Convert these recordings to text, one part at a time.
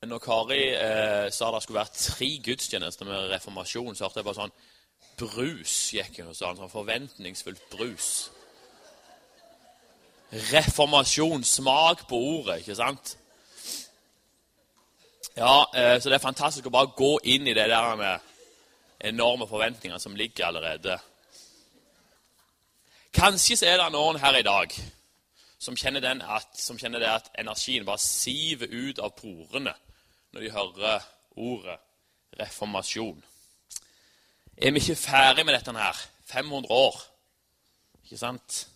Når Kari eh, sa det skulle være tre gudstjenester med reformasjon, så hørte jeg bare sånn brus gikk hun og sa. Sånn forventningsfullt brus. Reformasjon. Smak på ordet, ikke sant? Ja, eh, så det er fantastisk å bare gå inn i det der med enorme forventninger som ligger allerede. Kanskje så er det noen her i dag som kjenner, at, som kjenner det at energien bare siver ut av porene når de hører ordet reformasjon. Er vi ikke ferdig med dette her? 500 år. Ikke sant?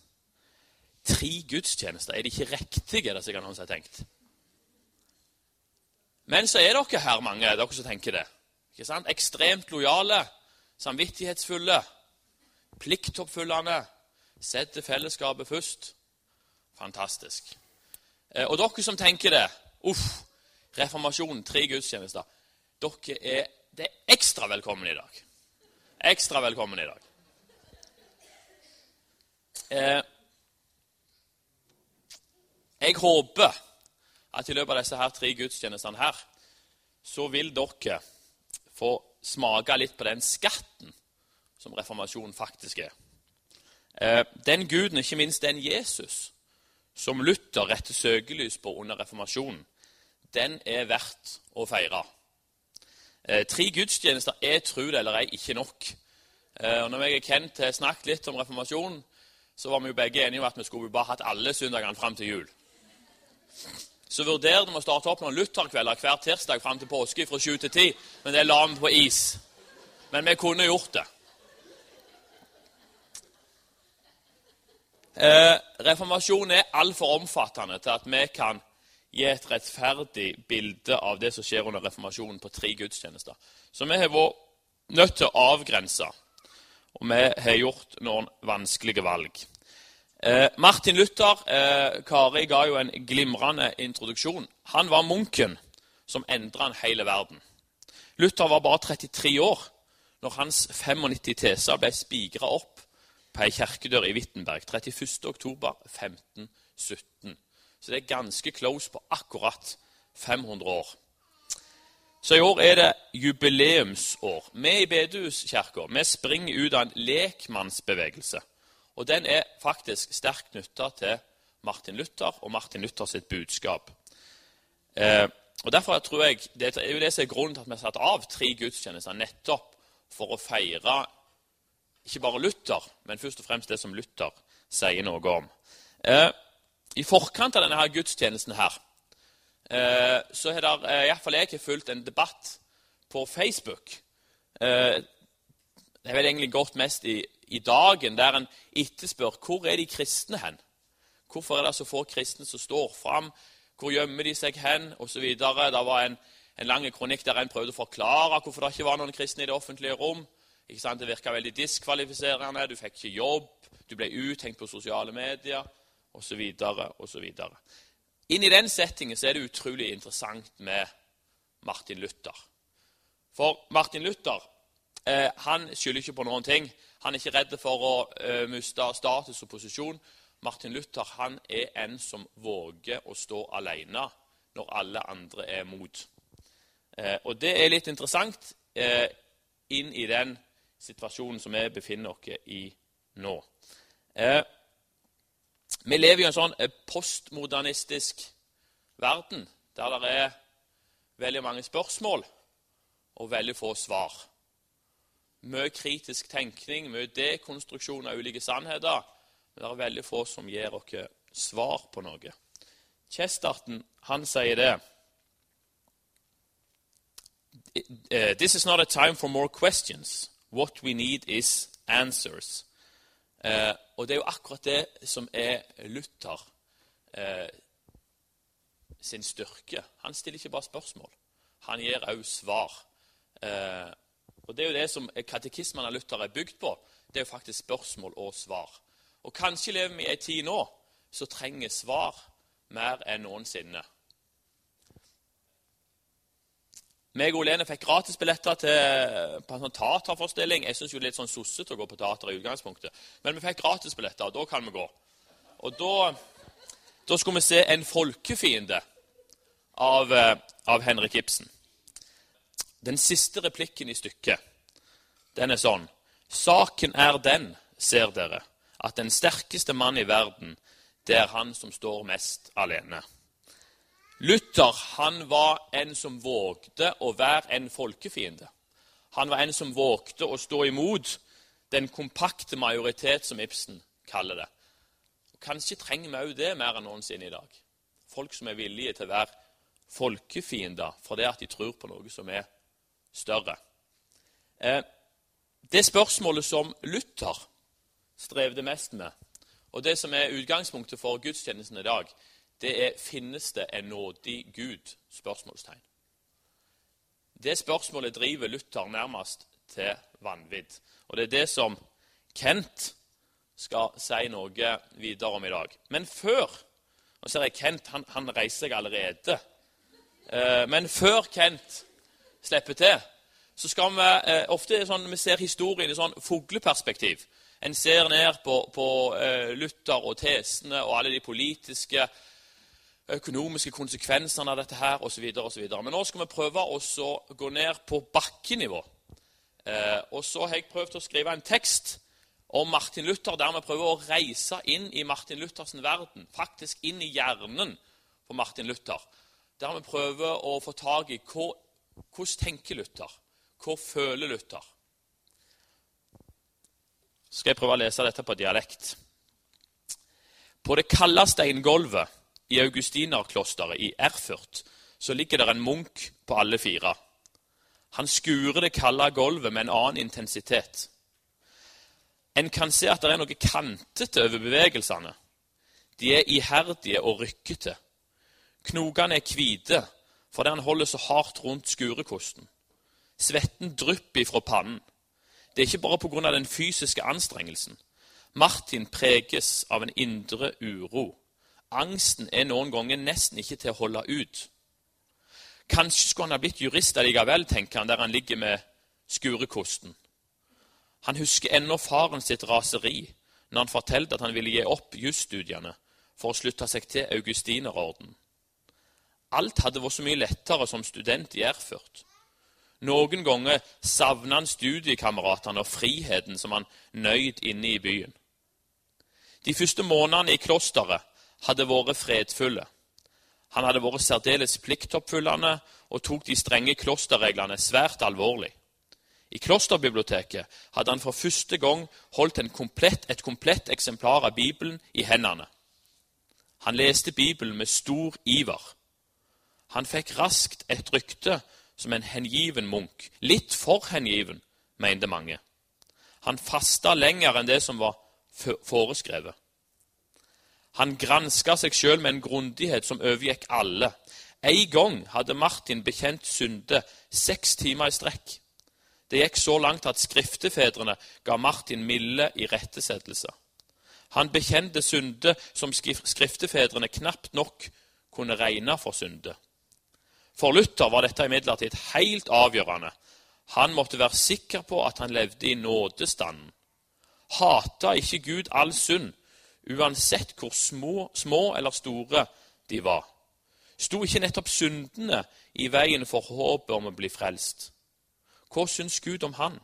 Tre gudstjenester. Er de ikke riktige, det sikkert noen som har tenkt. Men så er dere her, mange dere som tenker det. Ikke sant? Ekstremt lojale, samvittighetsfulle, pliktoppfyllende, setter fellesskapet først. Fantastisk. Eh, og dere som tenker det Uff, Reformasjonen, tre gudstjenester. Dere er, det er ekstra velkommen i dag. Ekstra velkommen i dag. Eh, jeg håper at i løpet av disse her tre gudstjenestene her, så vil dere få smake litt på den skatten som reformasjonen faktisk er. Eh, den guden, ikke minst den Jesus, som Luther retter søkelys på under reformasjonen, den er verdt å feire. Eh, tre gudstjenester er, tro det eller ei, ikke nok. Eh, og når jeg og Kent har snakket litt om reformasjonen, så var vi jo begge enige om at vi skulle bare hatt alle søndagene fram til jul. Så vurderte vi å starte opp noen lutherkvelder hver tirsdag fram til påske fra 7 til 10, men det la vi på is. Men vi kunne gjort det. Eh, reformasjonen er altfor omfattende til at vi kan gi et rettferdig bilde av det som skjer under reformasjonen på tre gudstjenester. Så vi har vært nødt til å avgrense, og vi har gjort noen vanskelige valg. Eh, Martin Luther eh, Kari ga jo en glimrende introduksjon. Han var munken som endra en hele verden. Luther var bare 33 år når hans 95 teser ble spigra opp på ei kirkedør i Wittenberg 31.10.1517. Så det er ganske close på akkurat 500 år. Så i år er det jubileumsår. Vi i Bedehuskirka springer ut av en lekmannsbevegelse. Og den er faktisk sterkt knytta til Martin Luther og Martin Luther sitt budskap. Eh, og Derfor tror jeg, Det er jo det som er grunnen til at vi har satt av tre gudstjenester, nettopp for å feire ikke bare Luther, men først og fremst det som Luther sier noe om. Eh, i forkant av denne her gudstjenesten her, eh, så har der, eh, iallfall jeg fulgt en debatt på Facebook. Det har vel egentlig gått mest i, i dagen, der en etterspør hvor er de kristne hen. Hvorfor er det så få kristne som står fram? Hvor gjemmer de seg hen? Videre. Det var en, en lang kronikk der en prøvde å forklare hvorfor det ikke var noen kristne i det offentlige rom. Det virka veldig diskvalifiserende. Du fikk ikke jobb, du ble uthengt på sosiale medier osv. osv. Inn i den settingen så er det utrolig interessant med Martin Luther. For Martin Luther eh, han skylder ikke på noen ting. Han er ikke redd for å eh, miste status og posisjon. Martin Luther han er en som våger å stå alene når alle andre er mot. Eh, og det er litt interessant eh, inn i den situasjonen som vi befinner oss i nå. Eh, vi lever i en sånn eh, postmodernistisk verden der det er veldig mange spørsmål og veldig få svar. Mye kritisk tenkning, mye dekonstruksjon av ulike sannheter. Men det er veldig få som gir oss svar på noe. Chesterton han sier det. Eh, This is not a time for more questions. What we need is answers. Eh, og det er jo akkurat det som er Luther eh, sin styrke. Han stiller ikke bare spørsmål, han gir også svar. Eh, og Det er jo det som katekismen av Luther er bygd på. Det er jo faktisk spørsmål og svar. Og Kanskje lever vi i ei tid nå som trenger svar mer enn noensinne. Meg og Olene fikk gratisbilletter til, på en sånn taterforestilling. Jeg syns det er litt sånn sossete å gå på teater i utgangspunktet, men vi fikk gratisbilletter, og da kan vi gå. Og da, da skulle vi se En folkefiende av, eh, av Henrik Ibsen. Den siste replikken i stykket den er sånn Saken er den, ser dere, at den sterkeste mann i verden, det er han som står mest alene. Luther han var en som vågde å være en folkefiende. Han var en som vågte å stå imot den kompakte majoritet, som Ibsen kaller det. Og kanskje trenger vi òg det mer enn noensinne i dag. Folk som er villige til å være folkefiender fordi at de tror på noe som er større. Eh, det spørsmålet som Luther strevde mest med, og det som er utgangspunktet for gudstjenesten i dag, det er finnes det en nådig Gud? spørsmålstegn. Det spørsmålet driver Luther nærmest til vanvidd. Og det er det som Kent skal si noe videre om i dag. Men før Nå ser jeg Kent han, han reiser seg allerede. Eh, men før Kent slipper til, så skal vi eh, ofte sånn, vi ser historien i sånn fugleperspektiv. En ser ned på, på eh, Luther og tesene og alle de politiske økonomiske konsekvensene av dette her osv. Men nå skal vi prøve å gå ned på bakkenivå. Eh, og så har jeg prøvd å skrive en tekst om Martin Luther, der vi prøver å reise inn i Martin Luthers verden, faktisk inn i hjernen på Martin Luther. Der vi prøver å få tak i hva, hvordan tenker Luther, hva føler Luther. Så skal jeg prøve å lese dette på dialekt. På det kalde steingulvet i augustinerklosteret i Erfurt så ligger det en munk på alle fire. Han skurer det kalde gulvet med en annen intensitet. En kan se at det er noe kantete over bevegelsene. De er iherdige og rykkete. Knokene er hvite fordi han holder så hardt rundt skurekosten. Svetten drypper ifra pannen. Det er ikke bare pga. den fysiske anstrengelsen. Martin preges av en indre uro. Angsten er noen ganger nesten ikke til å holde ut. Kanskje skulle han ha blitt jurist allikevel, tenker han, der han ligger med skurekosten. Han husker ennå faren sitt raseri når han fortalte at han ville gi opp jusstudiene for å slutte seg til augustinerorden. Alt hadde vært så mye lettere som student i Erfurt. Noen ganger savna han studiekameratene og friheten som han nøyd inne i byen. De første månedene i klosteret hadde vært fredfulle. Han hadde vært særdeles pliktoppfyllende og tok de strenge klosterreglene svært alvorlig. I klosterbiblioteket hadde han for første gang holdt komplett, et komplett eksemplar av Bibelen i hendene. Han leste Bibelen med stor iver. Han fikk raskt et rykte som en hengiven munk. Litt for hengiven, mente mange. Han fasta lenger enn det som var foreskrevet. Han granska seg sjøl med en grundighet som overgikk alle. En gang hadde Martin bekjent synde seks timer i strekk. Det gikk så langt at skriftefedrene ga Martin milde irettesettelse. Han bekjente synde som skriftefedrene knapt nok kunne regne for synde. For Luther var dette imidlertid helt avgjørende. Han måtte være sikker på at han levde i nådestanden. Hata ikke Gud all synd, uansett hvor små, små eller store de var. Sto ikke nettopp syndene i veien for håpet om å bli frelst? Hva syns Gud om han?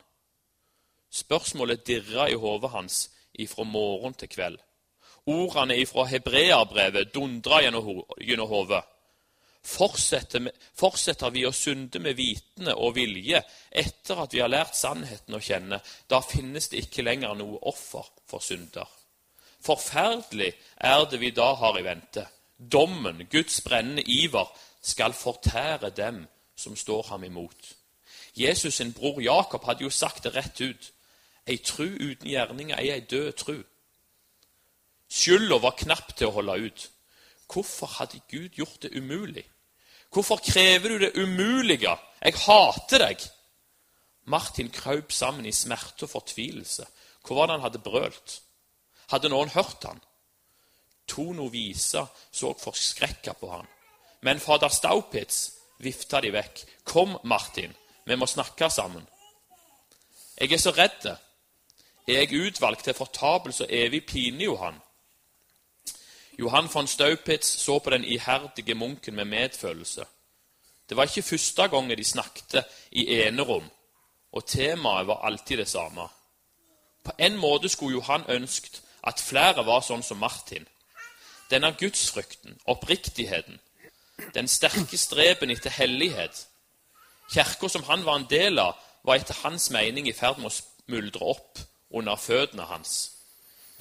Spørsmålet dirra i hodet hans ifra morgen til kveld. Ordene ifra hebreerbrevet dundra gjennom hodet. Fortsetter, fortsetter vi å synde med vitende og vilje etter at vi har lært sannheten å kjenne, da finnes det ikke lenger noe offer for synder. Forferdelig er det vi da har i vente. Dommen, Guds brennende iver, skal fortære dem som står ham imot. Jesus sin bror Jakob hadde jo sagt det rett ut. Ei tru uten gjerninger er ei død tru. Skylda var knapp til å holde ut. Hvorfor hadde Gud gjort det umulig? Hvorfor krever du det umulige? Jeg hater deg! Martin kraup sammen i smerte og fortvilelse. Hvor var det han hadde brølt? Hadde noen hørt han? To noviser så forskrekka på han. Men fader Staupitz vifta de vekk. Kom, Martin, vi må snakke sammen. Jeg er så redd. Er jeg utvalgt til fortapelse og evig pine, Johan? Johan von Staupitz så på den iherdige munken med medfølelse. Det var ikke første gangen de snakket i enerom, og temaet var alltid det samme. På en måte skulle Johan ønsket at flere var sånn som Martin. Denne gudsfrykten, oppriktigheten, den sterke streben etter hellighet. Kirka som han var en del av, var etter hans mening i ferd med å smuldre opp under føttene hans.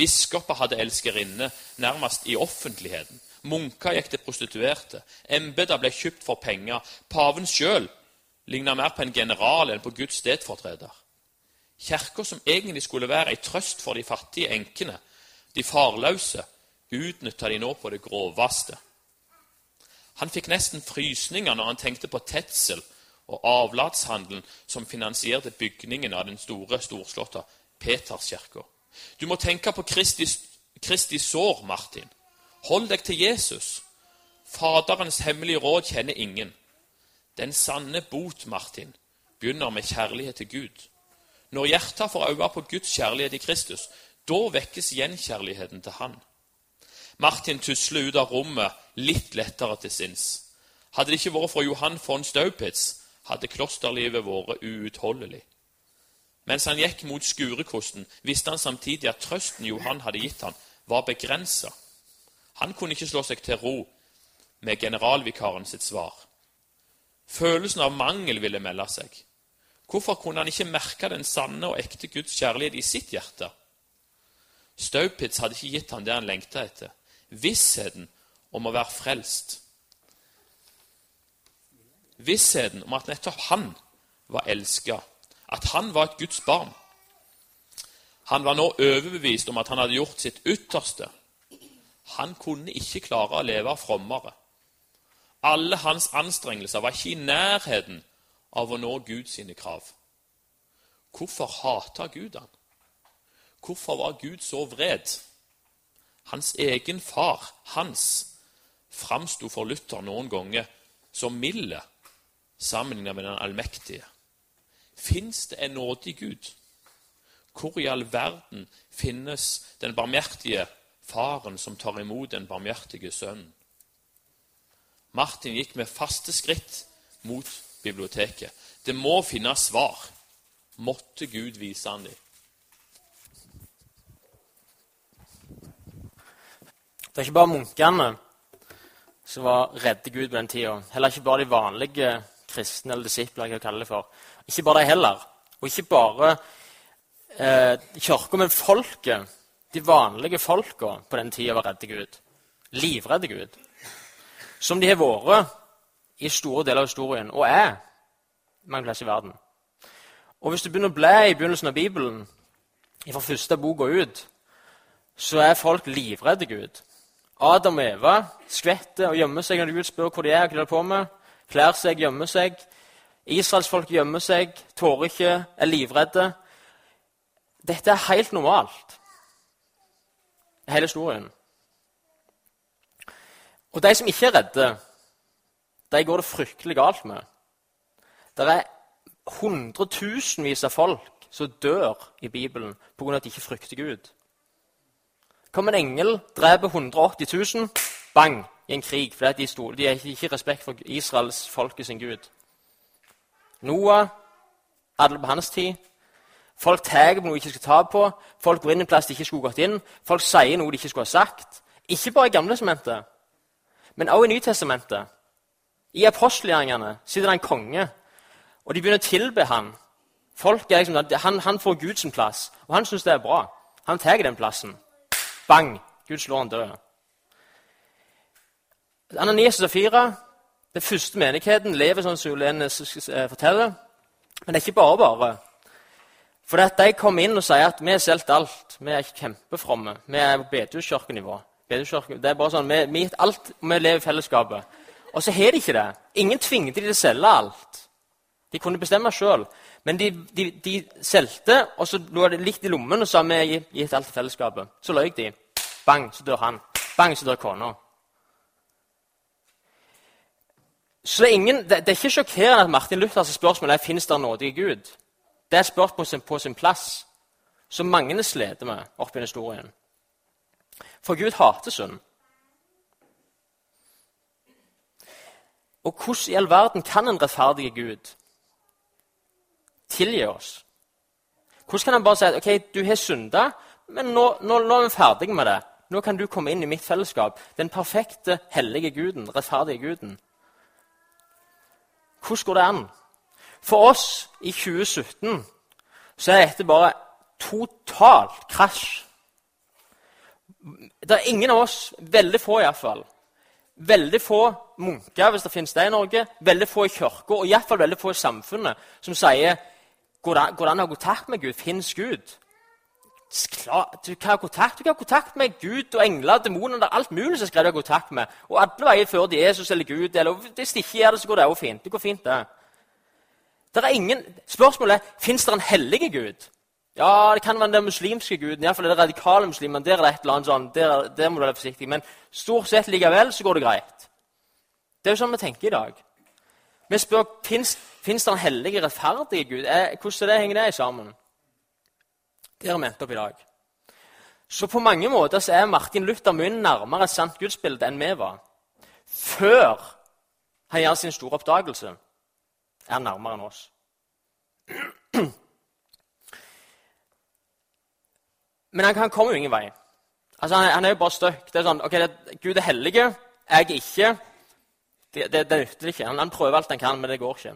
Biskoper hadde elskerinne nærmest i offentligheten. Munker gikk til prostituerte. Embeter ble kjøpt for penger. Paven sjøl ligna mer på en general enn på Guds stedfortreder. Kirka, som egentlig skulle være ei trøst for de fattige enkene, de farløse, utnytta de nå på det groveste. Han fikk nesten frysninger når han tenkte på Tetzel og avlatshandelen som finansierte bygningen av den store, storslåtte Peterskirka. Du må tenke på Kristi, Kristi sår, Martin. Hold deg til Jesus. Faderens hemmelige råd kjenner ingen. Den sanne bot, Martin, begynner med kjærlighet til Gud. Når hjertet får øye på Guds kjærlighet i Kristus, da vekkes gjenkjærligheten til Han. Martin tusler ut av rommet litt lettere til sinns. Hadde det ikke vært for Johan von Staupitz, hadde klosterlivet vært uutholdelig. Mens han gikk mot skurekosten, visste han samtidig at trøsten Johan hadde gitt han, var begrensa. Han kunne ikke slå seg til ro med generalvikaren sitt svar. Følelsen av mangel ville melde seg. Hvorfor kunne han ikke merke den sanne og ekte Guds kjærlighet i sitt hjerte? Staupitz hadde ikke gitt ham det han lengta etter vissheten om å være frelst. Vissheten om at nettopp han var elska, at han var et Guds barn. Han var nå overbevist om at han hadde gjort sitt ytterste. Han kunne ikke klare å leve frommere. Alle hans anstrengelser var ikke i nærheten av å nå Guds krav. Hvorfor hater Gud han? Hvorfor var Gud så vred? Hans egen far, Hans, framsto for Luther noen ganger som milde sammenlignet med den allmektige. Fins det en nådig Gud? Hvor i all verden finnes den barmhjertige faren som tar imot den barmhjertige sønnen? Martin gikk med faste skritt mot biblioteket. Det må finnes svar. Måtte Gud vise han dem. Det er ikke bare munkene som var redde Gud på den tida. Heller ikke bare de vanlige kristne eller disipler. jeg kaller det for. Ikke bare de heller. Og ikke bare eh, kirka, men folket. De vanlige folka på den tida var redde Gud. Livredde Gud. Som de har vært i store deler av historien, og er mange plasser i verden. Og hvis du begynner å bli i begynnelsen av Bibelen, fra første boka ut, så er folk livredde Gud. Adam og Eva skvetter og gjemmer seg når Gud spør hvor de er. hva de holder på med. Klær seg, gjemmer seg. Israelsfolk gjemmer seg, tårer ikke, er livredde. Dette er helt normalt. Hele historien. Og de som ikke er redde, de går det fryktelig galt med. Det er hundretusenvis av folk som dør i Bibelen pga. at de ikke frykter Gud. Kom en engel, dreper 180 000, bang, i en krig. For de, stod, de har ikke respekt for Israels folket sin gud. Noah, alle på hans tid. Folk tar på noe de ikke skal ta på. Folk går inn en plass de ikke skulle gått inn. Folk sier noe de ikke skulle ha sagt. Ikke bare i Gamle testamentet, men også i Nytestamentet. I apostelgjerningene sitter det en konge, og de begynner å tilbe ham. Folk er liksom, han, han får Guds plass, og han syns det er bra. Han tar den plassen. Bang! Gud slår han død. Ananias og Safira, den første menigheten, lever som Ulene eh, forteller. Men det er ikke bare bare. For de kom inn og sier at vi har solgt alt. Vi er kjempefromme. Vi er på bedehuskirkenivå. Det er bare sånn, Vi har alt, og vi lever i fellesskapet. Og så har de ikke det. Ingen tvingte de til å selge alt. De kunne bestemme sjøl. Men de, de, de solgte, og så lå det litt i lommen, og så har vi gitt alt til fellesskapet. Så løy de. Bang, så dør han. Bang, så dør kona. Så det er, ingen, det, det er ikke sjokkerende at Martin Luthers spørsmål er «Finnes det nådig Gud. Det er et på, på sin plass, som mange sliter med oppi historien. For Gud hater synd. Og hvordan i all verden kan en rettferdig Gud tilgi oss? Hvordan kan han bare si at ok, du har synda, men nå, nå, nå er vi ferdige med det? Nå kan du komme inn i mitt fellesskap. Den perfekte, hellige guden, rettferdige guden. Hvordan går det an? For oss i 2017 så er dette bare totalt krasj. Det er ingen av oss, veldig få iallfall, veldig få munker, hvis det finnes det i Norge, veldig få i kirka, og iallfall veldig få i samfunnet, som sier går det, an å ha kontakt med Gud? Fins Gud? Du kan ha kontakt Du kan ha kontakt med Gud og engler og demoner. Det er alt mulig som skal du ha kontakt med. Og alle veier fører til Jesus eller Gud. Eller, hvis de ikke gjør det, så går det òg fint. Det går fint, det. det er ingen, spørsmålet er fins det en hellige Gud. Ja, det kan være den muslimske guden. Iallfall det radikale muslimer. Der er det et eller annet sånn, der, der må du være forsiktig. Men stort sett likevel så går det greit. Det er jo sånn vi tenker i dag. Vi spør fins det en hellig, rettferdig Gud. Er, hvordan det henger det sammen? Det har vi endt opp i dag. Så på mange måter så er Martin Luther mye nærmere et sant gudsbilde enn vi var. Før han gjør sin store oppdagelse, er han nærmere enn oss. Men han, han kommer jo ingen vei. Altså, han, han, er jo bare stuck. Det er sånn, ok, det, Gud er hellige, jeg er ikke. Det, det, det nytter ikke. Han, han, prøver alt han kan, men det går ikke.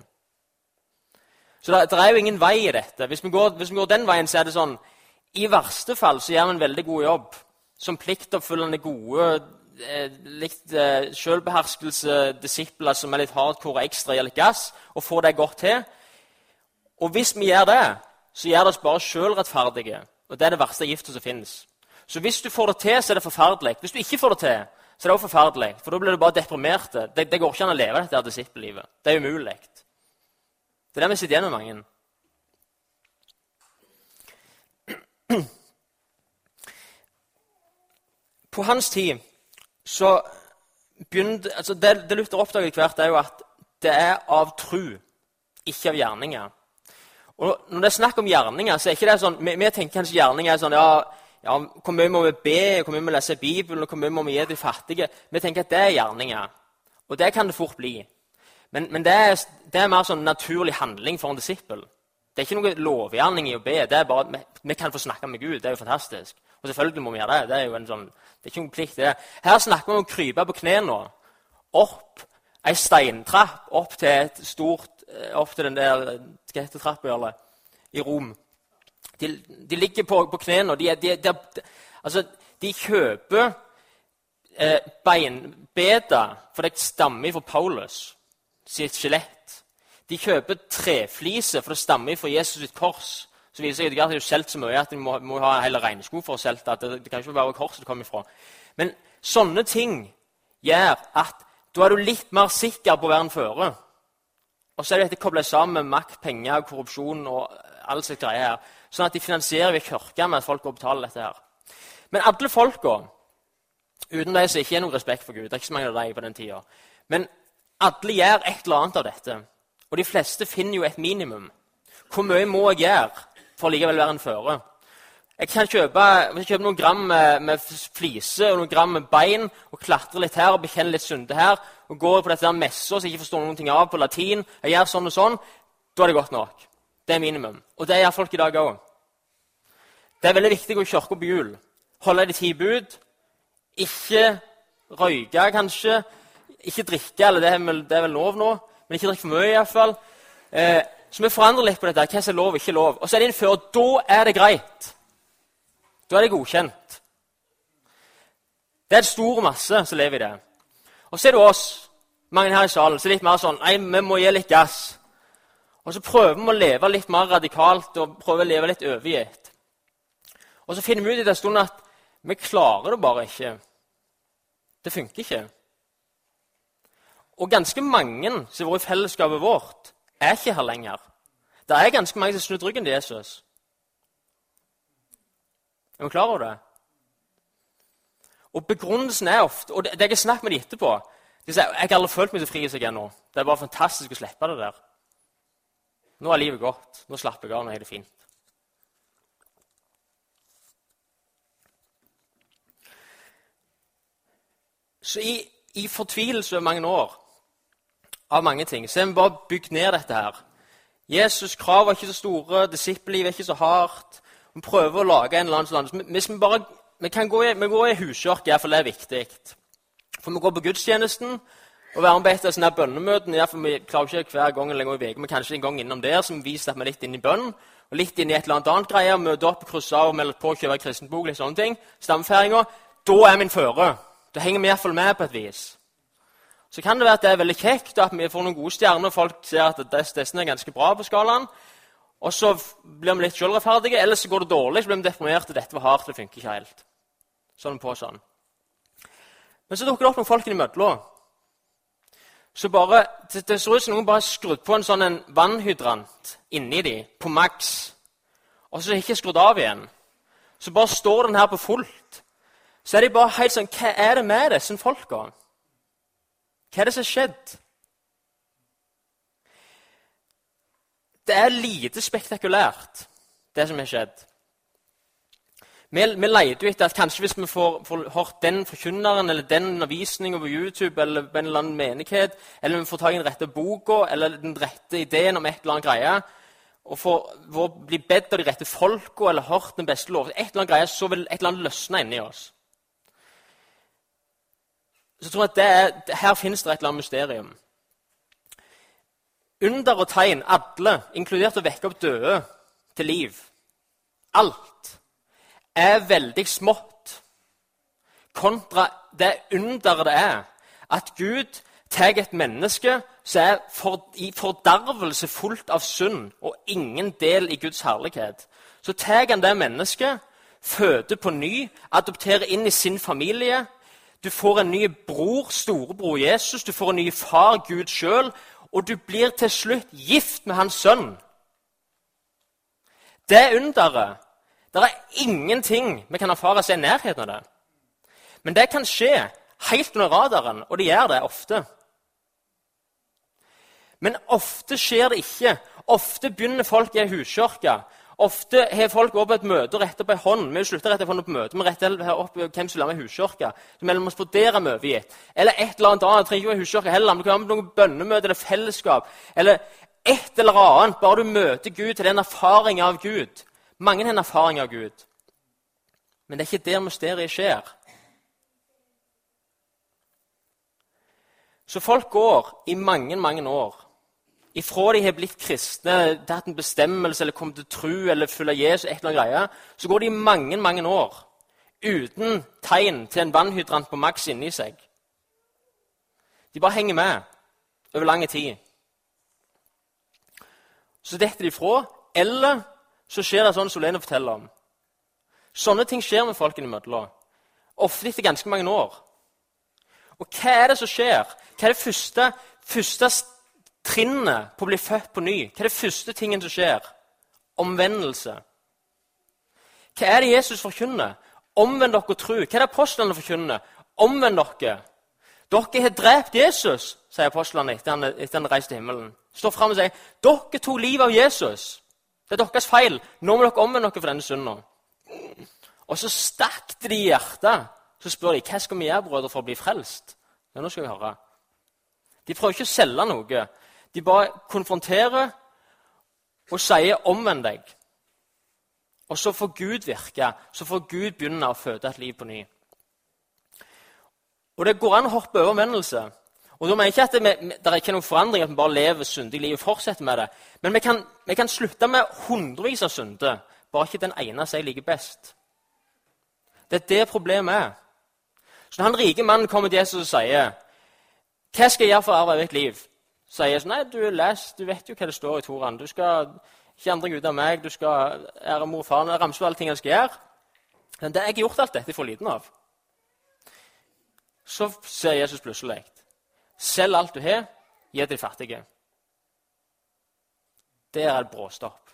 Så det, det er jo ingen vei i dette. Hvis vi, går, hvis vi, går, den veien, så er det sånn I verste fall så gjør vi en veldig god jobb. Som pliktoppfyllende gode, eh, litt eh, selvbeherskelse, disipler som er litt hardcore ekstra, gir litt gass, og får det godt til. Og hvis vi gjør det, så gjør det oss bare sjølrettferdige. Og det er det verste giftet som finnes. Så hvis du får det til, så er det forferdelig. Hvis du ikke får det til, så er jo forferdelig. For da blir du bare deprimert. Det, det går ikke an å leve dette disippellivet. Det er umulig. Det er det vi sitter igjen med mange. På hans tid så begynte altså Det, det Luther oppdaget etter hvert, er jo at det er av tru, ikke av gjerninger. Og Når det er snakk om gjerninger, så er ikke det sånn Vi, vi tenker kanskje gjerninger er sånn ja, ja, Hvor mye må vi be, hvor mye må vi lese Bibelen, hvor mye må vi gi de fattige? Vi tenker at det er gjerninger. Og det kan det fort bli. Men, men det, er, det, er, mer sånn naturlig handling for en disippel. Det er ikke noe lovgjerning i å be. det er bare vi, vi, kan få snakke med Gud. Det er jo fantastisk. Og selvfølgelig må vi gjøre det. Det er jo en sånn, det er ikke noen plikt. det. Her snakker vi om å krype på knærne opp ei steintrapp opp til et stort Eh, opp til den der skattetrappa i Rom. De, de, ligger på, på knærne. De, de, de, altså, de kjøper eh, beinbeder, for det stammer fra Paulus sitt skjelett. De kjøper trefliser, for det stammer fra Jesus sitt kors. Så viser seg at de har solgt så mye at de må, må ha hele regnesko for å selge det. Det, det kan ikke være korset det kommer ifra. Men sånne ting gjør at da er du litt mer sikker på å være en fører. Og så er dette koblet sammen med makt, penger, korrupsjon og alt slags greier her. Sånn at de finansierer ved kirka med at folk går og betaler dette her. Men alle folka, uten de som ikke har noen respekt for Gud Det er ikke så mange av deg på den tida. Men alle gjør et eller annet av dette. Og de fleste finner jo et minimum. Hvor mye må jeg gjøre for å likevel være en føre? Jeg kan kjøpe, jeg kjøpe noen gram med, med fliser og noen gram med bein og klatre litt her og bekjenne litt synde her. og gå på dette der messa som jeg ikke forstår noen ting av på latin, jeg gjør sånn og sånn, da er det godt nok. Det er minimum. Og det gjør folk i dag òg. Det er veldig viktig å gå i kirka på jul. Holde de ti bud. Ikke røyke, kanskje. Ikke drikke, eller det er vel, det er vel lov nå, men ikke drikke for mye iallfall. Eh, så vi forandrer litt på dette. Hva som er lov og ikke lov. Og så er det innført, da er det greit. Da er det godkjent. Det er en stor masse som lever i det. Og så er det oss, mange her i salen, som er litt mer sånn Nei, vi må gi litt gass. Og så prøver vi å leve litt mer radikalt og prøver å leve litt overgitt. Og så finner vi ut i den stunden at vi klarer det bare ikke. Det funker ikke. Og ganske mange som har vært i fellesskapet vårt, er ikke her lenger. Det er ganske mange som har snudd ryggen til Jesus. Er vi klar over det? Og Begrunnelsen er ofte Og det, det jeg har snakket med dem etterpå de sier, jeg har aldri følt meg så fri som jeg er nå. Det er bare fantastisk å slippe det der. Nå er livet godt. Nå slapper jeg av. Nå er det fint. Så i, i fortvilelse over mange år av mange ting. Så er vi bare bygd ned dette her. Jesus' krav var ikke så store, disippellivet er ikke så hardt. Vi prøver å lage en eller annen sånn Hvis vi bare vi kan gå i, vi går i huskirke, iallfall det er viktig. For vi går på gudstjenesten og være med på et av sånne bønnemøtene. Vi klarer ikke hver gang eller en gang i uka, men kanskje en gang innom der som viser at vi er litt inne i bønn. Og litt inn i et eller annet annet greie, møte opp, krysse av, melde på, kjøpe kristenbok, litt sånne ting. Stamfeiringa. Da er min føre. Da henger vi iallfall med på et vis. Så kan det være at det er veldig kjekt at vi får noen gode stjerner, og folk ser at disse er ganske bra på skalaen. Og så blir vi litt sjølrettferdige, eller så går det dårlig, så blir vi deprimerte. Dette var hardt, det funker ikke helt. Sånn på sånn. Men så dukker det opp noen folk imellom. Så bare, det, det ser ut som noen bare har skrudd på en sånn en vannhydrant inni dem, på maks. Og så er de ikke skrudd av igjen. Så bare står den her på fullt. Så er de bare helt sånn Hva er det med disse folka? Hva er det som har skjedd? Det er lite spektakulært, det som har skjedd. Vi, vi leter jo etter at kanskje hvis vi får, får hørt den forkynneren eller den undervisninga på YouTube eller på en eller annen menighet, eller vi får tak i den rette boka eller den rette ideen om et eller annet greie, og får, bli bedt av de rette folka eller hørt den beste lov, et eller annet greie, så vil et eller annet løsne inni oss. Så tror jeg at er, her finnes det et eller annet mysterium. Under og tegn, alle, inkludert å vekke opp døde til liv. Alt er veldig smått kontra det underet det er at Gud tar et menneske som er for, i fordervelse fullt av synd og ingen del i Guds herlighet. Så tar han det mennesket, føder på ny, adopterer inn i sin familie, du får en ny bror, storebror Jesus, du får en ny far, Gud sjøl, og du blir til slutt gift med hans sønn. Det underet Det er ingenting vi kan erfare seg i nærheten av det. Men det kan skje helt under radaren, og det gjør det ofte. Men ofte skjer det ikke. Ofte begynner folk i ei huskirke Ofte har folk gått på et møte og retter opp ei hånd. Vi slutter rett på møte, vi retter opp hvem som vil være med i huskirka. Så mellom oss på der er. Eller et eller annet annet. Trenger ikke være huskirke heller. Det kan være noe bønnemøte eller fellesskap. Eller et eller annet. Bare du møter Gud til den erfaringen av Gud. Mange har en erfaring av Gud. Men det er ikke der mysteriet skjer. Så folk går i mange, mange år ifra de har blitt kristne, tatt en bestemmelse eller kommet til tro eller følge Jesus, et eller annet greie, så går de i mange mange år uten tegn til en vannhydrant på maks inni seg. De bare henger med over lang tid. Så detter de fra, eller så skjer det sånn som Lene forteller om. Sånne ting skjer med folkene imellom. Ofte etter ganske mange år. Og hva er det som skjer? Hva er det første, første trinnet på å bli født på ny, hva er det første tingen som skjer? Omvendelse. Hva er det Jesus forkynner? Omvend dere og tro. Hva er det apostlene forkynner? Omvend dere. Dere har drept Jesus, sier apostlene etter han, han reiste til himmelen. Står frem og sier dere tok livet av Jesus. Det er deres feil. Nå må dere omvende dere for denne synda. Og så stakk de i hjertet. Så spør de hva skal vi gjøre brødre, for å bli frelst. Ja, nå skal vi høre. De prøver ikke å selge noe. De bare konfronterer og sier 'omvend deg'. Og så får Gud virke. Så får Gud begynne å føde et liv på ny. Og Det går an å hoppe over omvendelse. Og da mener jeg ikke at det, det er ikke noen forandring, at vi bare lever syndig liv og fortsetter med det. Men vi kan, vi kan slutte med hundrevis av synder, bare ikke den ene som jeg liker best. Det er det problemet er. Så når han rike mannen kommer til Jesus og sier 'Hva skal jeg gjøre for å arve evig liv?' sier sånn Nei, du er du vet jo hva det står i Toraen. Du skal ikke andre guder enn meg, du skal ære mor og far. Ramse alle ting jeg skal gjøre. Men det, jeg har gjort alt dette for liten av. Så sier Jesus plutselig Selg alt du har, gi til de fattige. Det er et bråstopp.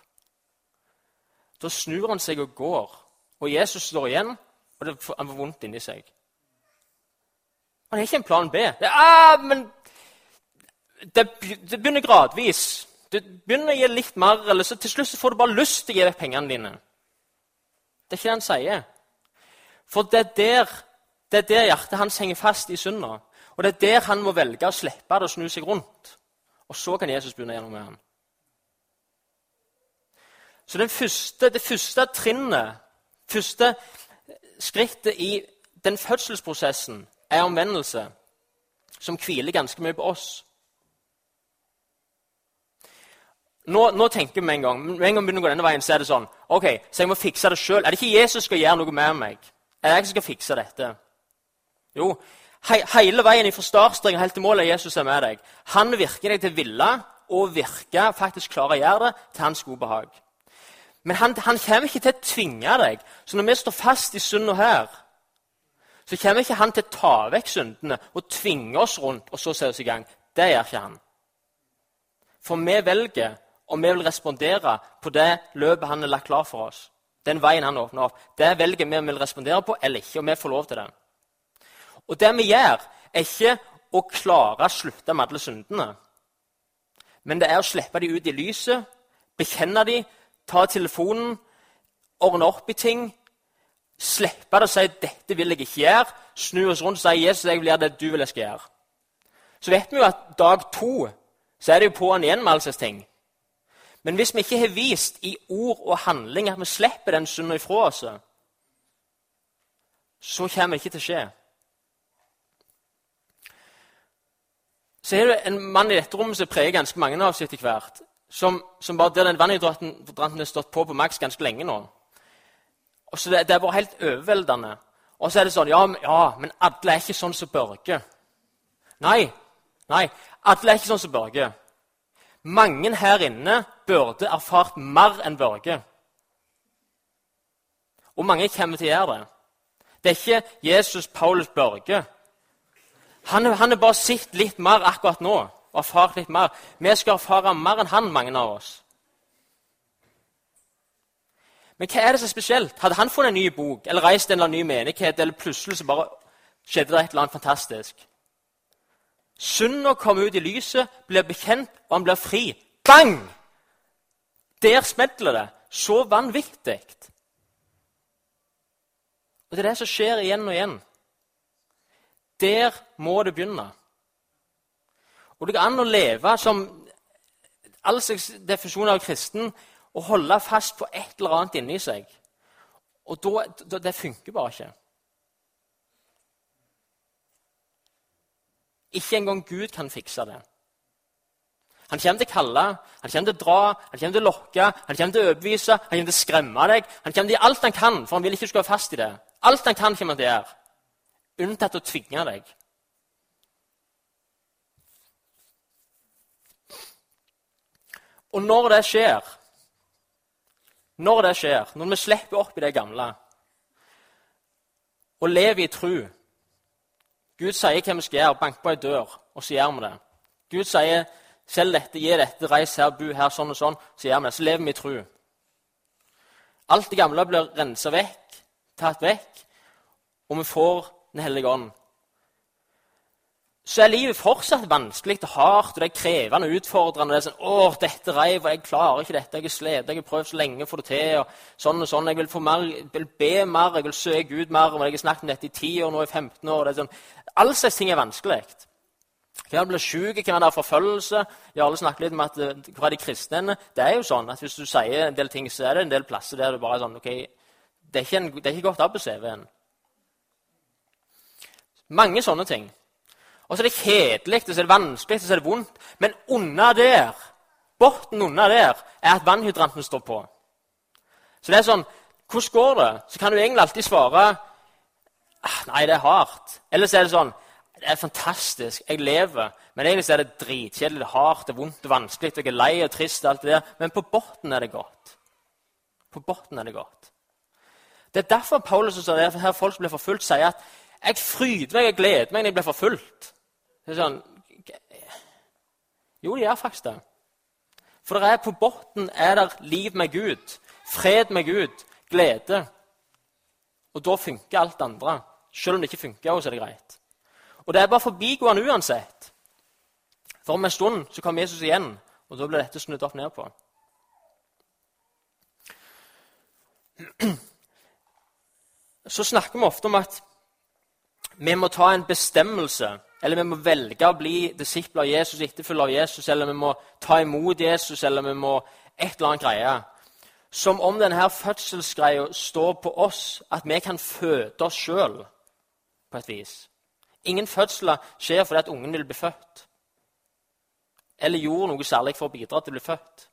Da snur han seg og går, og Jesus står igjen, og det, han får vondt inni seg. Han har ikke en plan B. Det ah, men det, det, begynner gradvis. Du begynner å gi litt mer, eller så til slutt så får du bare lyst til å gi vekk pengene dine. Det er ikke det han sier. For det er der, det er der hjertet hans henger fast i synda. Og det er der han må velge å slippe det og snu seg rundt. Og så kan Jesus begynne gjennom med ham. Så første, det første trinnet, første skrittet i den fødselsprosessen, er omvendelse, som hviler ganske mye på oss. Nå, nå, tenker vi en gang med en gang begynner å gå denne veien, så er det sånn ok, Så jeg må fikse det sjøl. Er det ikke Jesus som skal gjøre noe med meg? Er det jeg som skal fikse dette? Jo, he, hele veien fra startstreken helt til målet Jesus er med deg. Han virker deg til ville og virker faktisk klare å gjøre det til hans gode behag. Men han, han, kommer ikke til å tvinge deg. Så når vi står fast i synda her, så kommer ikke han til å ta vekk syndene og tvinge oss rundt og så se oss i gang. Det gjør ikke han. For vi velger om vi vil respondere på det løpet han har lagt klar for oss. Den veien han åpner opp. Det velger vi om vi vil respondere på eller ikke. og vi får lov til det. Og det vi gjør, er ikke å klare å slutte med alle syndene. Men det er å slippe dem ut i lyset, bekjenne dem, ta telefonen, ordne opp i ting. Slippe det og si 'dette vil jeg ikke gjøre'. Snu oss rundt og si 'Jesus, jeg vil gjøre det du vil jeg skal gjøre'. Så vet vi jo at dag to så er det jo på'n igjen med alle slags ting. Men hvis vi ikke har vist i ord og handling at vi slipper den synda ifra oss, så kommer det ikke til å skje. Så er det en mann i dette rommet som preger ganske mange av oss etter hvert. Som, som bare Der den vannhydranten har stått på på maks ganske lenge nå. Og så det, det er bare helt overveldende. Og så er det sånn ja, ja, men alle er ikke sånn som Børge. Nei, nei, alle er ikke sånn som Børge. Mange her inne burde erfart mer enn Børge. Og mange kommer til å gjøre det. Det er ikke Jesus Paulus Børge. Han har bare sett litt mer akkurat nå og erfart litt mer. Vi skal erfare mer enn han, mange av oss. Men hva er det som er spesielt? Hadde han funnet en ny bok eller reist en eller annen ny menighet, eller plutselig så bare skjedde det et eller annet fantastisk? Synda kommer ut i lyset, blir bekjent, og han blir fri. Bang! Der smeller det. Så vanvittig. Og Det er det som skjer igjen og igjen. Der må det begynne. Og Det går an å leve som all slags definisjon av kristen og holde fast på et eller annet inni seg. Og da, da, Det funker bare ikke. Ikke engang Gud kan fikse det. Han kommer til å kalle, han kommer til å dra, han kommer til å lokke, han kommer til å overbevise, han kommer til å skremme deg. Han kommer til å gjøre alt han kan, for han vil ikke du skal være fast i det. Alt han kan, kommer han til å gjøre, unntatt å tvinge deg. Og når det skjer, når det skjer, når vi slipper opp i det gamle og lever i tru Gud sier hva vi skal gjøre, bank på ei dør, og så gjør vi det. Gud sier selg dette, gi dette, reis her, bu her, sånn og sånn. Så gjør vi det. Så lever vi i tru. Alt det gamle blir rensa vekk, tatt vekk, og vi får Den hellige ånd. Så er livet fortsatt vanskelig og hardt, og det er krevende og utfordrende. det er sånn, åh, dette reiv, og Jeg klarer ikke dette, jeg er slet, jeg har prøvd så lenge å få det til. og sånn og sånn, Jeg vil, mer, vil be mer, jeg vil søke Gud mer. og Jeg har snakket om dette i 10 år, nå i 15 år. det er sånn, Alle slags ting er vanskelig. Hvem blir syk, hvem er der forfølgelse? Jarle snakket litt om at hvor hva er de kristne Det er jo sånn at hvis du sier en del ting, så er det en del plasser der du bare er sånn ok, Det er ikke, en, det er ikke godt av på CV-en. Mange sånne ting. Og så er det kjedelig, så er det vanskelig, så er det vondt. Men under der, bunnen under der, er at vannhydranten står på. Så det er sånn Hvordan går det? Så kan du egentlig alltid svare ah, Nei, det er hardt. Eller så er det sånn det er fantastisk. Jeg lever. Men egentlig er det dritkjedelig, hardt, det er vondt og vanskelig. Jeg er lei og trist. og alt det der. Men på bunnen er det godt. På bunnen er det godt. Det er derfor Paulus og det her folk som blir forfulgt, sier at jeg fryder meg og gleder meg når jeg blir forfulgt. Det er sånn, jo, de gjør faktisk det. For det er på bunnen er det liv med Gud, fred med Gud, glede. Og da funker alt det andre. Selv om det ikke funker, så er det greit. Og det er bare forbigående uansett. For om en stund så kommer Jesus igjen, og da blir dette snudd opp ned på. Så snakker vi ofte om at vi må ta en bestemmelse eller vi må velge å bli disipler av Jesus, etterfølger av Jesus, eller vi må ta imot Jesus, eller vi må et eller annet greie. Som om denne fødselsgreia står på oss, at vi kan føde oss sjøl på et vis. Ingen fødsler skjer fordi at ungen vil bli født. Eller gjorde noe særlig for å bidra til å bli født.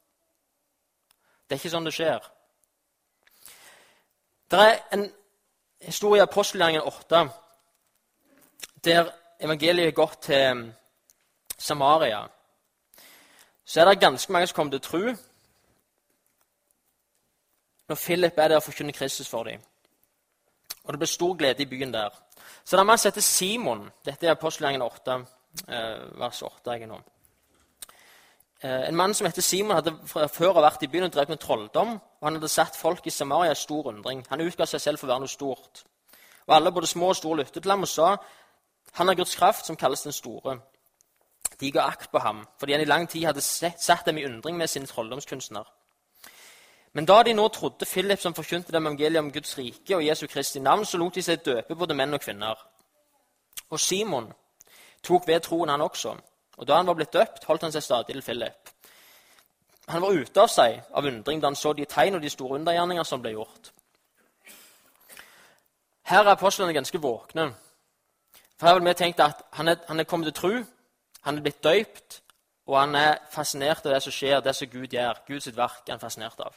Det er ikke sånn det skjer. Det er en historie i apostelgjerningen 8 der evangeliet er gått til Samaria. Så er det ganske mange som kommer til tro når Philip er der og forkynner Kristus for dem. Og det blir stor glede i byen der. Så det er mann som Simon. Dette er apostelgjengen 8, eh, vers 8. jeg nå. Eh, en mann som heter Simon, hadde før vært i byen og drevet med trolldom. og Han hadde satt folk i Samaria i stor undring. Han utga seg selv for å være noe stort. Og Alle, både små og store, lyttet til ham og sa han har Guds kraft, som kalles den store. De ga akt på ham, fordi han i lang tid hadde satt dem i undring med sine trolldomskunstner. Men da de nå trodde Philip, som forkynte dem evangeliet om Guds rike og Jesu Kristi navn, så lot de seg døpe, både menn og kvinner. Og Simon tok ved troen, han også. Og da han var blitt døpt, holdt han seg stadig til Philip. Han var ute av seg av undring da han så de tegn og de store undergjerninger som ble gjort. Her er apostlene ganske våkne. For her har vi tenkt at han er, han er kommet til tro, han er blitt døypt, og han er fascinert av det som skjer, det som Gud gjør. Guds verk er han fascinert av.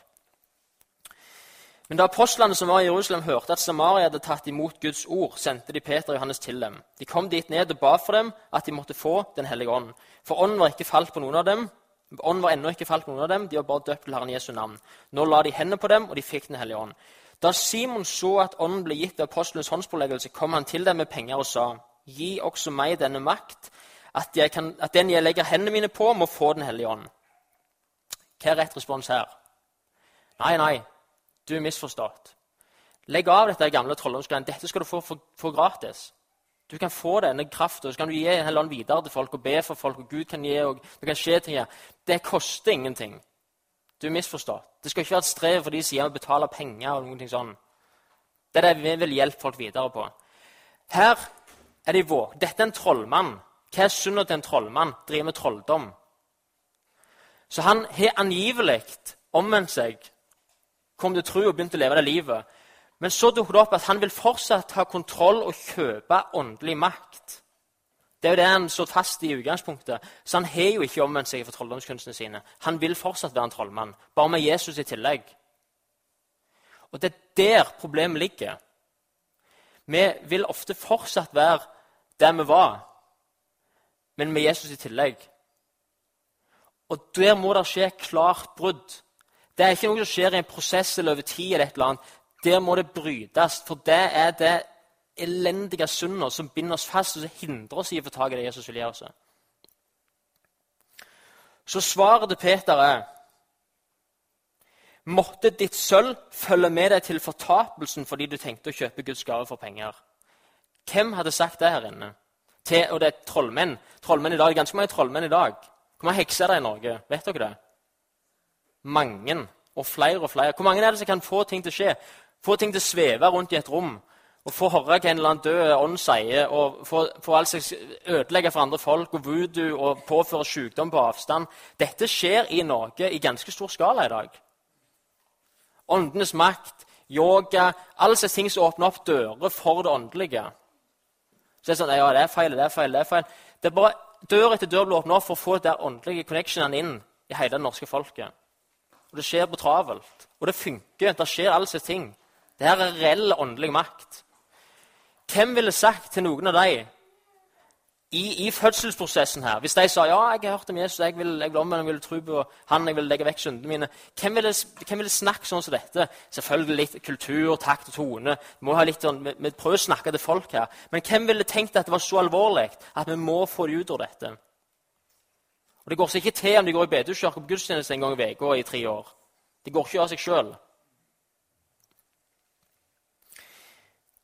Men da apostlene som var i Jerusalem, hørte at Samaria hadde tatt imot Guds ord, sendte de Peter og Johannes til dem. De kom dit ned og ba for dem at de måtte få Den hellige ånd. For ånden var ikke falt på noen av dem. Ånden var ennå ikke falt på noen av dem, de var bare døpt til Herren Jesu navn. Nå la de hendene på dem, og de fikk Den hellige ånd. Da Simon så at ånden ble gitt ved apostlenes håndspåleggelse, kom han til dem med penger og sa:" Gi også meg denne makt, at, kan, at den jeg legger hendene mine på, må få Den hellige ånd. Hva er rett respons her? Nei, nei, du er misforstått. Legg av dette gamle trolldomsgreiene. Dette skal du få for, for, gratis. Du kan få denne kraften, så kan du gi en ånd videre til folk og be for folk. og Gud kan gi, og Det kan skje ting. Det koster ingenting. Du er misforstått. Det skal ikke være et strev for de som å betale penger. og ting sånn. Det er det vi vil hjelpe folk videre på. Her er de våg. Dette er en trollmann. Hva er synda til en trollmann? Driver med trolldom. Så han har angivelig omvendt seg kom til tro og begynte å leve det livet. Men så dukker det opp at han vil fortsatt ha kontroll og kjøpe åndelig makt. Det er jo det han står fast i utgangspunktet. Så han har jo ikke omvendt seg for trolldomskunstene sine. Han vil fortsatt være en trollmann, bare med Jesus i tillegg. Og det er der problemet ligger. Vi vil ofte fortsatt være der vi var, men med Jesus i tillegg. Og der må det skje klart brudd. Det er ikke noe som skjer i en prosess eller over tid. eller et eller annet. Der må det brytes, for det er det elendige sundet som binder oss fast og som hindrer oss i å få tak i det Jesus vil gjøre oss. Så svaret til Peter er Måtte ditt sølv følge med deg til fortapelsen fordi du tenkte å kjøpe Guds gave for penger. Hvem hadde sagt det her inne? Til, og det er trollmenn. trollmenn i dag, Ganske mange trollmenn i dag. Hvor mange hekser er det i Norge? Vet dere det? mange og flere og flere. Hvor mange er det som kan få ting til å skje? Få ting til å sveve rundt i et rom og få høre hva en eller annen død ånd sier, og få, få alt slags ødelegge for andre folk og voodoo og påføre sykdom på avstand. Dette skjer i Norge i ganske stor skala i dag. Åndenes makt, yoga, alle disse ting som åpner opp dører for det åndelige. Så det er sånn, ja, det er feil, det er feil, det er feil. Det er bare Dør etter dør blir åpnet opp for å få de åndelige connectionene inn i hele det norske folket. Og det skjer på travelt. Og det funker. Det skjer alle disse ting. Det her er reell åndelig makt. Hvem ville sagt til noen av dem i, i, fødselsprosessen her, hvis de sa ja, jeg har hørt om Jesus, jeg vil, jeg vil omvende, jeg vil tro på han, jeg vil legge vekk syndene mine Hvem ville, vil snakke sånn som dette? Selvfølgelig litt kultur, takt og tone. Vi, må ha litt, sånn, vi, vi prøver å snakke til folk her. Men hvem ville tenkt at det var så alvorlig at vi må få det ut av dette? Og Det går seg ikke til om de går i bedehuskirke på gudstjeneste en gang i uka i tre år. Det går ikke av seg sjøl.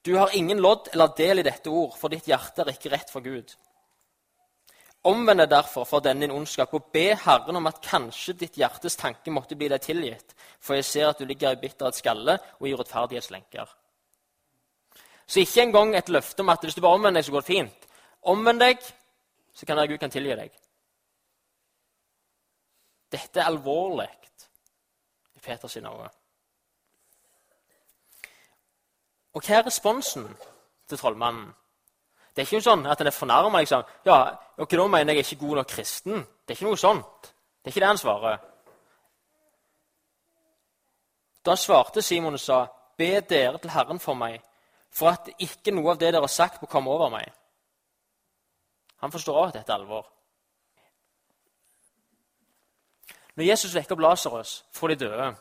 Du har ingen lodd eller del i dette ord, for ditt hjerte er ikke rett for Gud. Omvend deg derfor for denne din ondskap og be Herren om at kanskje ditt hjertes tanke måtte bli deg tilgitt, for jeg ser at du ligger i bitterhetsskalle og i rettferdighetslenker. Så ikke engang et løfte om at hvis du bare omvender deg, så går det fint. Omvend deg, så kan Gud kan tilgi deg. Dette er alvorlig i Peters øyne. Og hva er responsen til trollmannen? Det er ikke noe sånn at han er fornærma. Liksom. Ja, ok, da mener jeg ikke god nok kristen. Det er ikke noe sånt. Det er ikke det han svarer. Da svarte Simon og sa, Be dere til Herren for meg, for at ikke noe av det dere har sagt, må komme over meg. Han forstår også at dette er alvor. Når Jesus vekker opp Lasarus fra de døde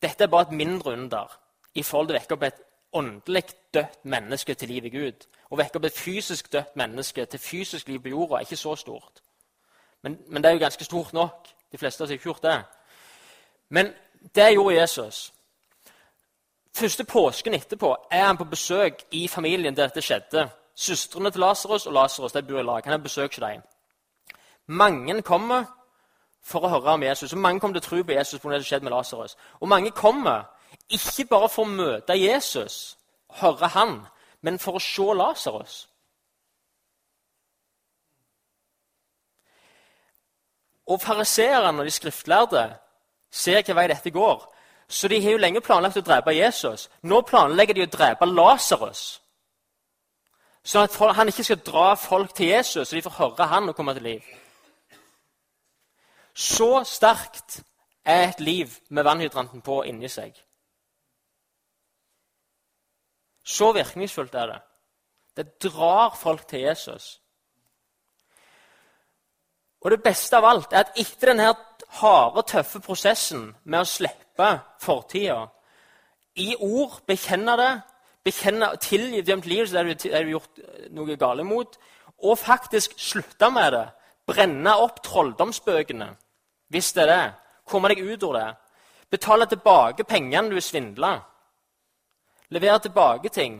Dette er bare et mindre under i forhold til å vekke opp et åndelig dødt menneske til liv i Gud. Å vekke opp et fysisk dødt menneske til fysisk liv på jorda er ikke så stort. Men, men det er jo ganske stort nok. De fleste har ikke gjort det. Men det gjorde Jesus. Første påsken etterpå er han på besøk i familien der dette skjedde. Søstrene til Lasarus og Lasarus bor i lag. Han har besøk hos dem. Mange kommer for å høre om Jesus, og mange kommer til å tro på Jesus. på det som skjedde med Lasarus. Og mange kommer ikke bare for å møte Jesus, høre han, men for å se Lasarus. Og fariseerne og de skriftlærde ser hvilken vei dette går. Så de har jo lenge planlagt å drepe Jesus. Nå planlegger de å drepe Lasarus. Sånn at han ikke skal dra folk til Jesus, så de får høre han og komme til liv. Så sterkt er et liv med vannhydranten på inni seg. Så virkningsfullt er det. Det drar folk til Jesus. Og det beste av alt er at etter denne harde, tøffe prosessen med å slippe fortida I ord bekjenne det, bekjenne, tilgi dømt liv der du har gjort noe galt imot, og faktisk slutte med det. Brenne opp trolldomsbøkene, hvis det er det. Komme deg ut av det. Betale tilbake pengene du svindla. Levere tilbake ting.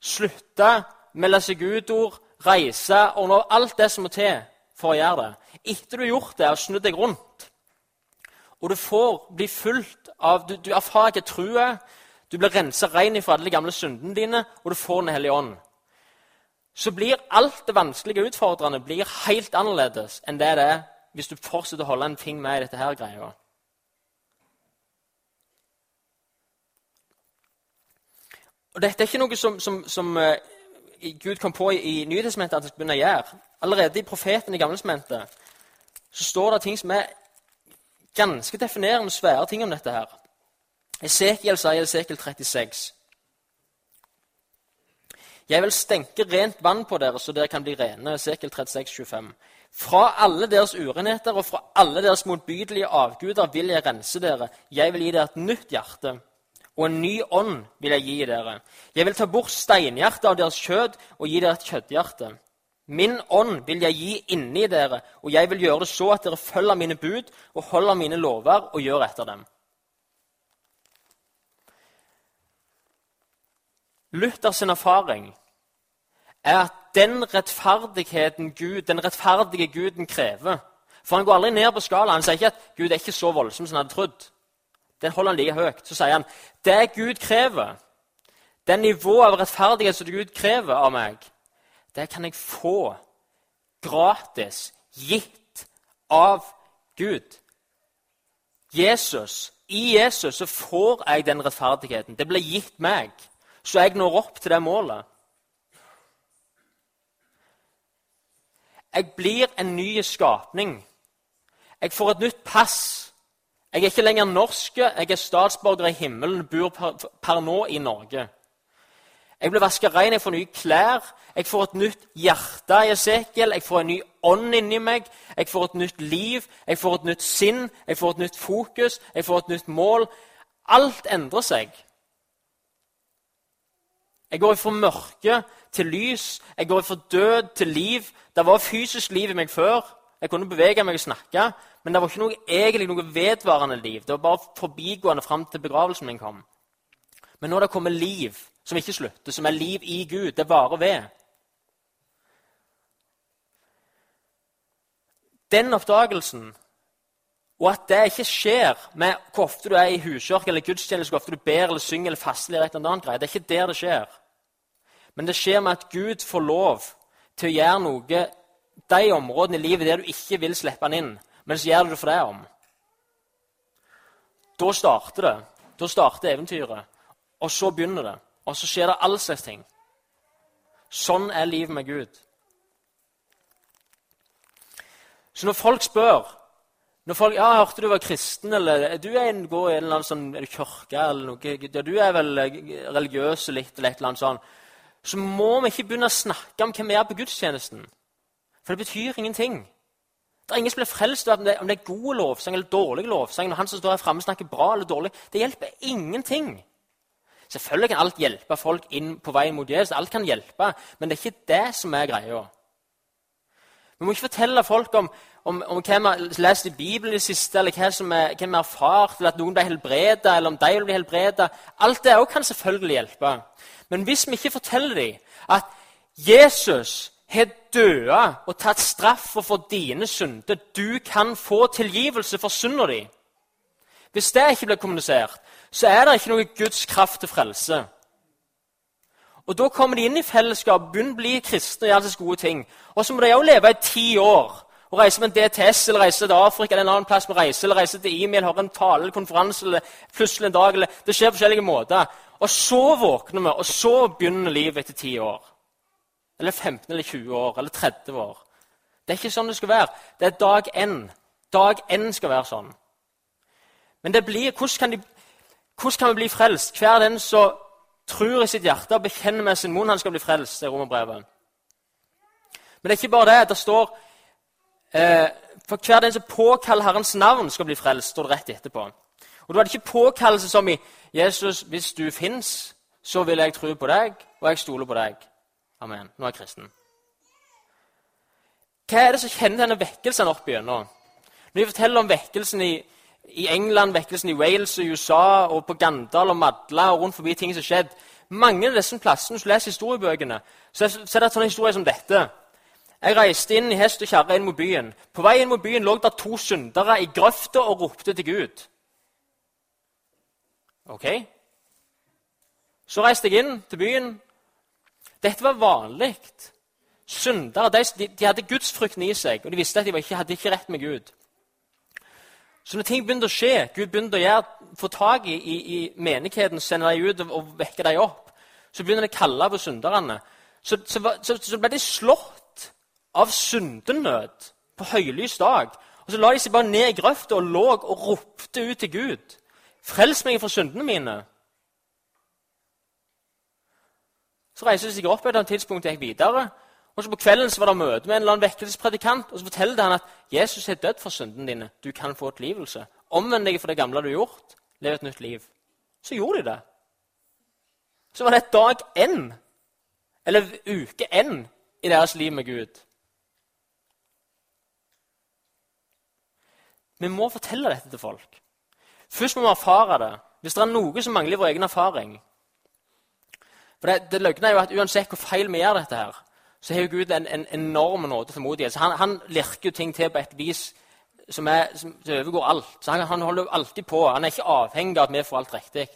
Slutte, melde seg ut-ord, reise, ordne alt det som må til for å gjøre det. Etter du har gjort det og snudd deg rundt, og du får bli fulgt av Du, du erfarer ikke trua, du blir rensa ren fra alle de gamle syndene dine, og du får Den hellige ånd. Så blir alt det vanskelige og utfordrende blir helt annerledes enn det det er hvis du fortsetter å holde en ting med i dette her greia. Og Dette er ikke noe som, som, som uh, Gud kom på i, i Nytestamentet at han skulle begynne å gjøre. Allerede i profeten i Gamlesmentet så står det ting som er ganske definerende svære ting om dette. her. Esekiel sier Esekiel 36. Jeg vil stenke rent vann på dere, så dere kan bli rene. Esekiel 36, 25. Fra alle deres urenheter og fra alle deres motbydelige avguder vil jeg rense dere. Jeg vil gi dere et nytt hjerte, og en ny ånd vil jeg gi dere. Jeg vil ta bort steinhjertet av deres kjød og gi dere et kjøtthjerte. Min ånd vil jeg gi inni dere, og jeg vil gjøre det så at dere følger mine bud og holder mine lover og gjør etter dem. Luthers erfaring er at den rettferdigheten Gud, den rettferdige Guden krever For han går aldri ned på skalaen. Han sier ikke at Gud er ikke så voldsom som han hadde trodd. Den holder han like høyt. Så sier han det Gud krever, det nivået av rettferdighet som Gud krever av meg, det kan jeg få gratis, gitt av Gud. Jesus, I Jesus så får jeg den rettferdigheten. Det blir gitt meg, så jeg når opp til det målet. Jeg blir en ny skapning. Jeg får et nytt pass. Jeg er ikke lenger norsk, jeg er statsborger i himmelen, bor per, per nå i Norge. Jeg blir vasket ren, jeg får nye klær, jeg får et nytt hjerte i Esekiel, jeg får en ny ånd inni meg, jeg får et nytt liv, jeg får et nytt sinn, jeg får et nytt fokus, jeg får et nytt mål. Alt endrer seg. Jeg går fra mørke til lys, jeg går fra død til liv. Det var fysisk liv i meg før. Jeg kunne bevege meg og snakke, men det var ikke noe, egentlig noe vedvarende liv. Det var bare forbigående fram til begravelsen min kom. Men nå er det kommet liv som ikke slutter, som er liv i Gud. Det varer ved. Den oppdagelsen, og at det ikke skjer med hvor ofte du er i huskirke eller gudstjeneste, hvor ofte du ber eller synger eller faster, eller et eller annet greie. Det er ikke der det skjer. Men det skjer med at Gud får lov til å gjøre noe de områdene i livet der du ikke vil slippe han inn, men så gjør du det for det om. Da starter det. Da starter eventyret. Og så begynner det. Og så skjer det all slags ting. Sånn er livet med Gud. Så når folk spør når folk, ja, 'Jeg hørte du var kristen', eller 'Du er en, går i en eller annen sånn, er du kirke', eller noe, ja, 'Du er vel eh, religiøs litt', eller et eller annet sånt, så må vi ikke begynne å snakke om hvem vi er på gudstjenesten. For det betyr ingenting. Det er ingen som blir frelst av om det, er god lovsang eller dårlig lovsang. når han som står her fremme snakker bra eller dårlig. Det hjelper ingenting. Selvfølgelig kan alt hjelpe folk inn på veien mot Jesus. Alt kan hjelpe, Men det er ikke det som er greia. Vi må ikke fortelle folk om, om, om hva vi har lest i Bibelen i det siste, eller hva, er, hva vi har erfart, eller at noen ble helbreda, eller om de vil bli helbreda. Alt det òg kan selvfølgelig hjelpe. Men hvis vi ikke forteller dem at Jesus har døde og tatt straffa for dine synder. Du kan få tilgivelse for synda di. Hvis det ikke blir kommunisert, så er det ikke noe Guds kraft til frelse. Og Da kommer de inn i fellesskap, begynner å bli kristne og gjør disse gode ting. Og så må de òg leve i ti år og reise med en DTS eller reise til Afrika eller en annen plass med reise, eller reise til e-mail, høre en tale eller konferanse eller plutselig en dag. eller Det skjer på forskjellige måter. Og så våkner vi, og så begynner livet etter ti år eller 15 eller 20 år eller 30 år. Det er ikke sånn det skal være. Det er dag én. Dag én skal være sånn. Men det blir, hvordan kan, de, hvordan kan vi bli frelst? Hver den som tror i sitt hjerte og bekjenner med sin munn, han skal bli frelst. det er romerbrevet. Men det er ikke bare det. Det står eh, For hver den som påkaller Herrens navn, skal bli frelst, står det rett etterpå. Og Da er ikke påkallelse som i Jesus, hvis du fins, så vil jeg tro på deg, og jeg stoler på deg. Amen. Nå er jeg kristen. Hva er det som kjenner denne vekkelsen opp igjennom? Når vi forteller om vekkelsen i, i, England, vekkelsen i Wales og USA, og på Gandal og Madla og rundt forbi ting som skjedde Mange av disse plassene, hvis du leser historiebøkene, så, er det sånne historier som dette. Jeg reiste inn i hest og kjerre inn mot byen. På vei inn mot byen lå det to syndere i grøfta og ropte til Gud. Ok? Så reiste jeg inn til byen, dette var vanlig. Syndere de, de, hadde gudsfrykten i seg, og de visste at de ikke, hadde ikke rett med Gud. Så når ting begynte å skje, Gud begynte å gjøre, få tak i, i, i menigheten, sende dem ut og, og vekke dem opp, så begynner de å kalle på synderne. Så, så, så, så ble de slått av syndenød på høylys dag. Og Så la de seg bare ned i grøfta og lå og ropte ut til Gud. Frels meg fra syndene mine. Så reiser de seg opp et tidspunkt og gikk videre. Og så På kvelden så var det møte med en eller annen vekkelsespredikant. og Så forteller han at Jesus er dødd for syndene dine. Du kan få tilgivelse. Omvend deg for det gamle du har gjort. Lev et nytt liv. Så gjorde de det. Så var det dag én, eller uke én, i deres liv med Gud. Vi må fortelle dette til folk. Først må vi erfare det. Hvis det er noe som mangler i vår egen erfaring, for det, det løgne er jo at Uansett hvor feil vi gjør dette, her, så har jo Gud en, en enorm nåde til tålmodighet. Han, han lirker jo ting til på et vis som, er, som overgår alt. Så han, han, holder jo alltid på. Han er ikke avhengig av at vi får alt riktig.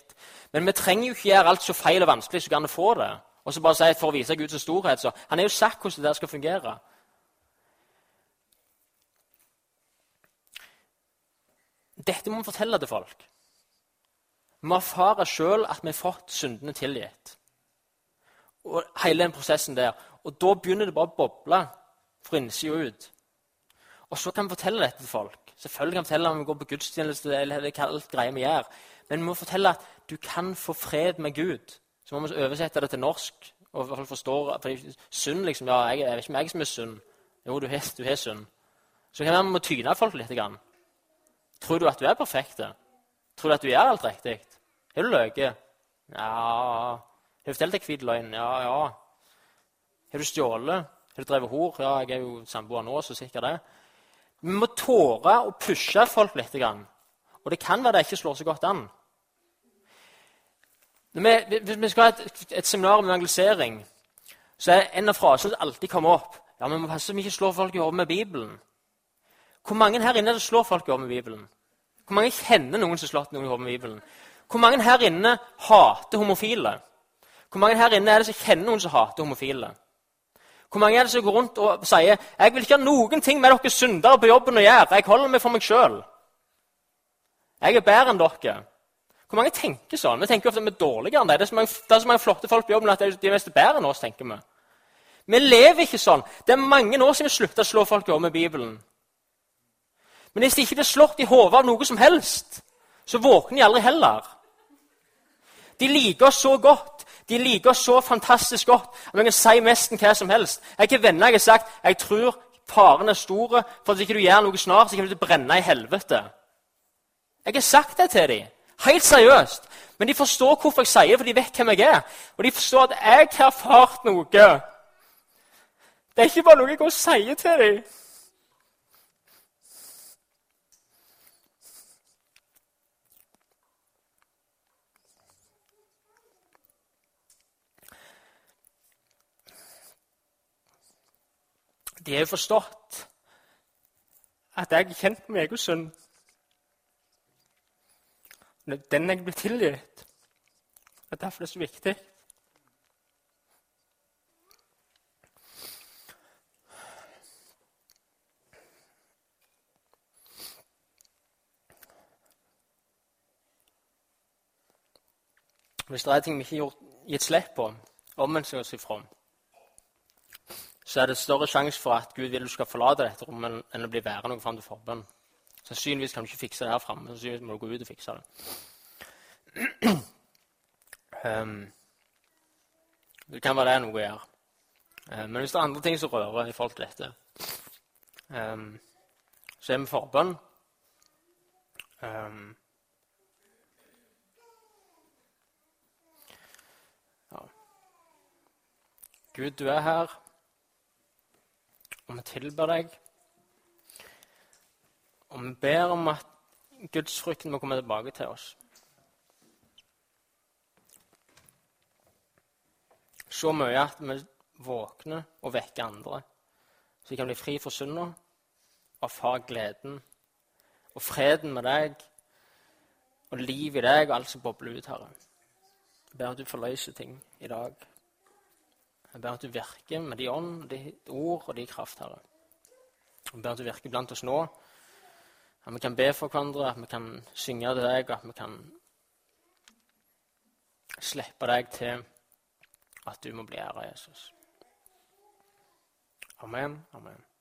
Men vi trenger jo ikke gjøre alt så feil og vanskelig så kan få det. Og så bare si for å vise Guds storhet. Så han har jo sagt hvordan det der skal fungere. Dette må vi fortelle til folk. Vi erfarer erfare sjøl at vi har fått syndene tilgitt og hele den prosessen der. Og da begynner det bare å boble fra innsida ut. Og så kan vi fortelle dette til folk. Selvfølgelig kan vi fortelle om vi går på gudstjeneste eller hva alt greier vi gjør. Men vi må fortelle at du kan få fred med Gud. Så må vi oversette det til norsk. og i hvert fall forstå, for Synd, liksom. Ja, jeg, jeg vet ikke om jeg som er synd. Jo, du har, du har synd. Så kan vi må tyne folk litt. Grann. Tror du at du er perfekt? Tror du at du gjør alt riktig? Har du løyet? Ja har du fortalt deg hvit løgn? Ja, ja. Har du stjålet? Har du drevet hor? Ja, jeg er jo samboer nå, så sikkert det. Vi må tåre å pushe folk litt. Og det kan være det ikke slår så godt an. Hvis vi skal ha et, et seminar om evangelisering, så er en av frasene som alltid kommer opp ja, men vi må passe så vi ikke slår folk i hodet med Bibelen. Hvor mange her inne slår folk i hodet med Bibelen? Hvor mange kjenner noen som har slått noen i hodet med Bibelen? Hvor mange her inne hater homofile? Hvor mange her inne er det som kjenner noen som hater homofile? Hvor mange er det som går rundt og sier jeg vil ikke ha noen ting med dere syndere på jobben å gjøre. Jeg holder meg for meg sjøl. Jeg er bedre enn dere. Hvor mange tenker sånn? Vi tenker ofte at vi er dårligere enn dem. Det det er så mange flotte folk på jobben at de er mest bedre enn oss. tenker Vi Vi lever ikke sånn. Det er mange år siden vi slutta å slå folk i med Bibelen. Men hvis de ikke blir slått i hodet av noe som helst, så våkner de aldri heller. De liker oss så godt, de liker oss så fantastisk godt at vi kan si nesten hva som helst. Jeg har venner jeg har sagt jeg tror faren er stor for hvis ikke du gjør noe snart, så kan du brenne i helvete. Jeg har sagt det til dem. Helt seriøst. Men de forstår hvorfor jeg sier det, for de vet hvem jeg er. Og de forstår at jeg har erfart noe. Det er ikke bare noe jeg går og sier til dem. De har forstått at jeg er kjent med egen synd. Den jeg blir tilgitt. Det er derfor det er så viktig. Hvis det er ting vi ikke har gitt slipp på, omvendt oss ifra, så er det større sjanse for at Gud vil du skal forlate dette rommet, enn å bli værende noe fram til forbønn. Sannsynligvis kan du ikke fikse det her framme. Sannsynligvis må du gå ut og fikse det. Um, det kan være det er noe å gjøre. Um, men hvis det er andre ting som rører i forhold til dette, um, så er vi forbønn. Um, ja. Gud, du er her, og vi tilber deg. Og vi ber om at gudsfrykten må komme tilbake til oss. Så mye at vi våkner og vekker andre, så vi kan bli fri for synda erfare gleden og freden med deg og liv i deg og alt som bobler ut, Herre. Jeg ber at du forløser ting i dag. Jeg ber at du virker med de ånd, de ord og de kraft, Herre. Jeg ber at du virker blant oss nå. At vi kan be for hverandre, at vi kan synge til deg, at vi kan slippe deg til at du må bli æra, Jesus. Amen. Amen.